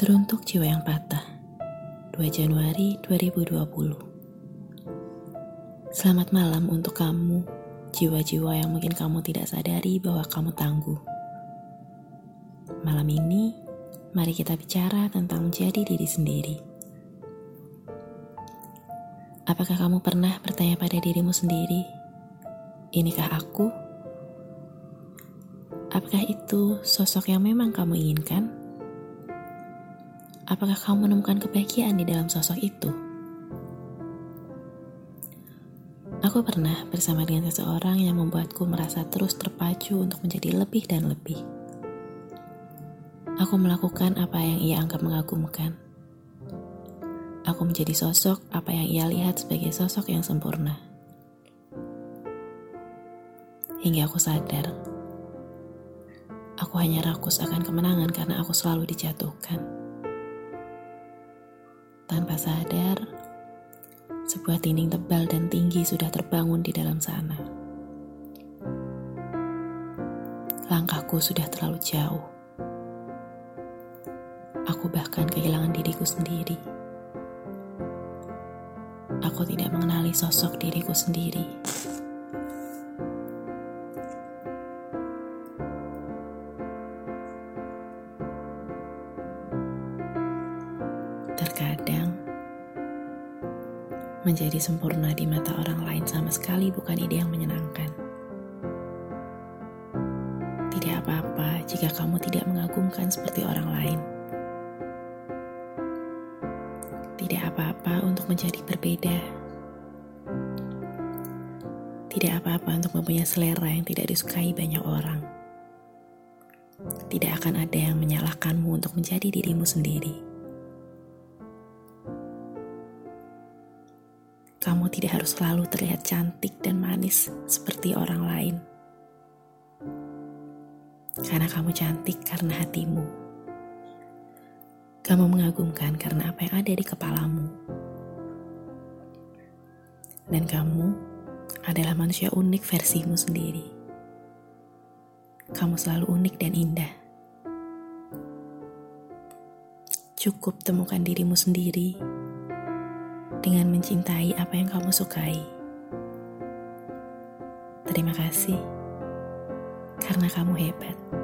Teruntuk jiwa yang patah 2 Januari 2020 Selamat malam untuk kamu Jiwa-jiwa yang mungkin kamu tidak sadari bahwa kamu tangguh Malam ini Mari kita bicara tentang menjadi diri sendiri Apakah kamu pernah bertanya pada dirimu sendiri Inikah aku? Apakah itu sosok yang memang kamu inginkan? Apakah kamu menemukan kebahagiaan di dalam sosok itu? Aku pernah bersama dengan seseorang yang membuatku merasa terus terpacu untuk menjadi lebih dan lebih. Aku melakukan apa yang ia anggap mengagumkan. Aku menjadi sosok apa yang ia lihat sebagai sosok yang sempurna. Hingga aku sadar, aku hanya rakus akan kemenangan karena aku selalu dijatuhkan. Tanpa sadar, sebuah dinding tebal dan tinggi sudah terbangun di dalam sana. Langkahku sudah terlalu jauh. Aku bahkan kehilangan diriku sendiri. Aku tidak mengenali sosok diriku sendiri. Terkadang, menjadi sempurna di mata orang lain sama sekali bukan ide yang menyenangkan. Tidak apa-apa jika kamu tidak mengagumkan seperti orang lain. Tidak apa-apa untuk menjadi berbeda. Tidak apa-apa untuk mempunyai selera yang tidak disukai banyak orang. Tidak akan ada yang menyalahkanmu untuk menjadi dirimu sendiri. Kamu tidak harus selalu terlihat cantik dan manis seperti orang lain. Karena kamu cantik karena hatimu. Kamu mengagumkan karena apa yang ada di kepalamu. Dan kamu adalah manusia unik versimu sendiri. Kamu selalu unik dan indah. Cukup temukan dirimu sendiri dengan mencintai apa yang kamu sukai. Terima kasih karena kamu hebat.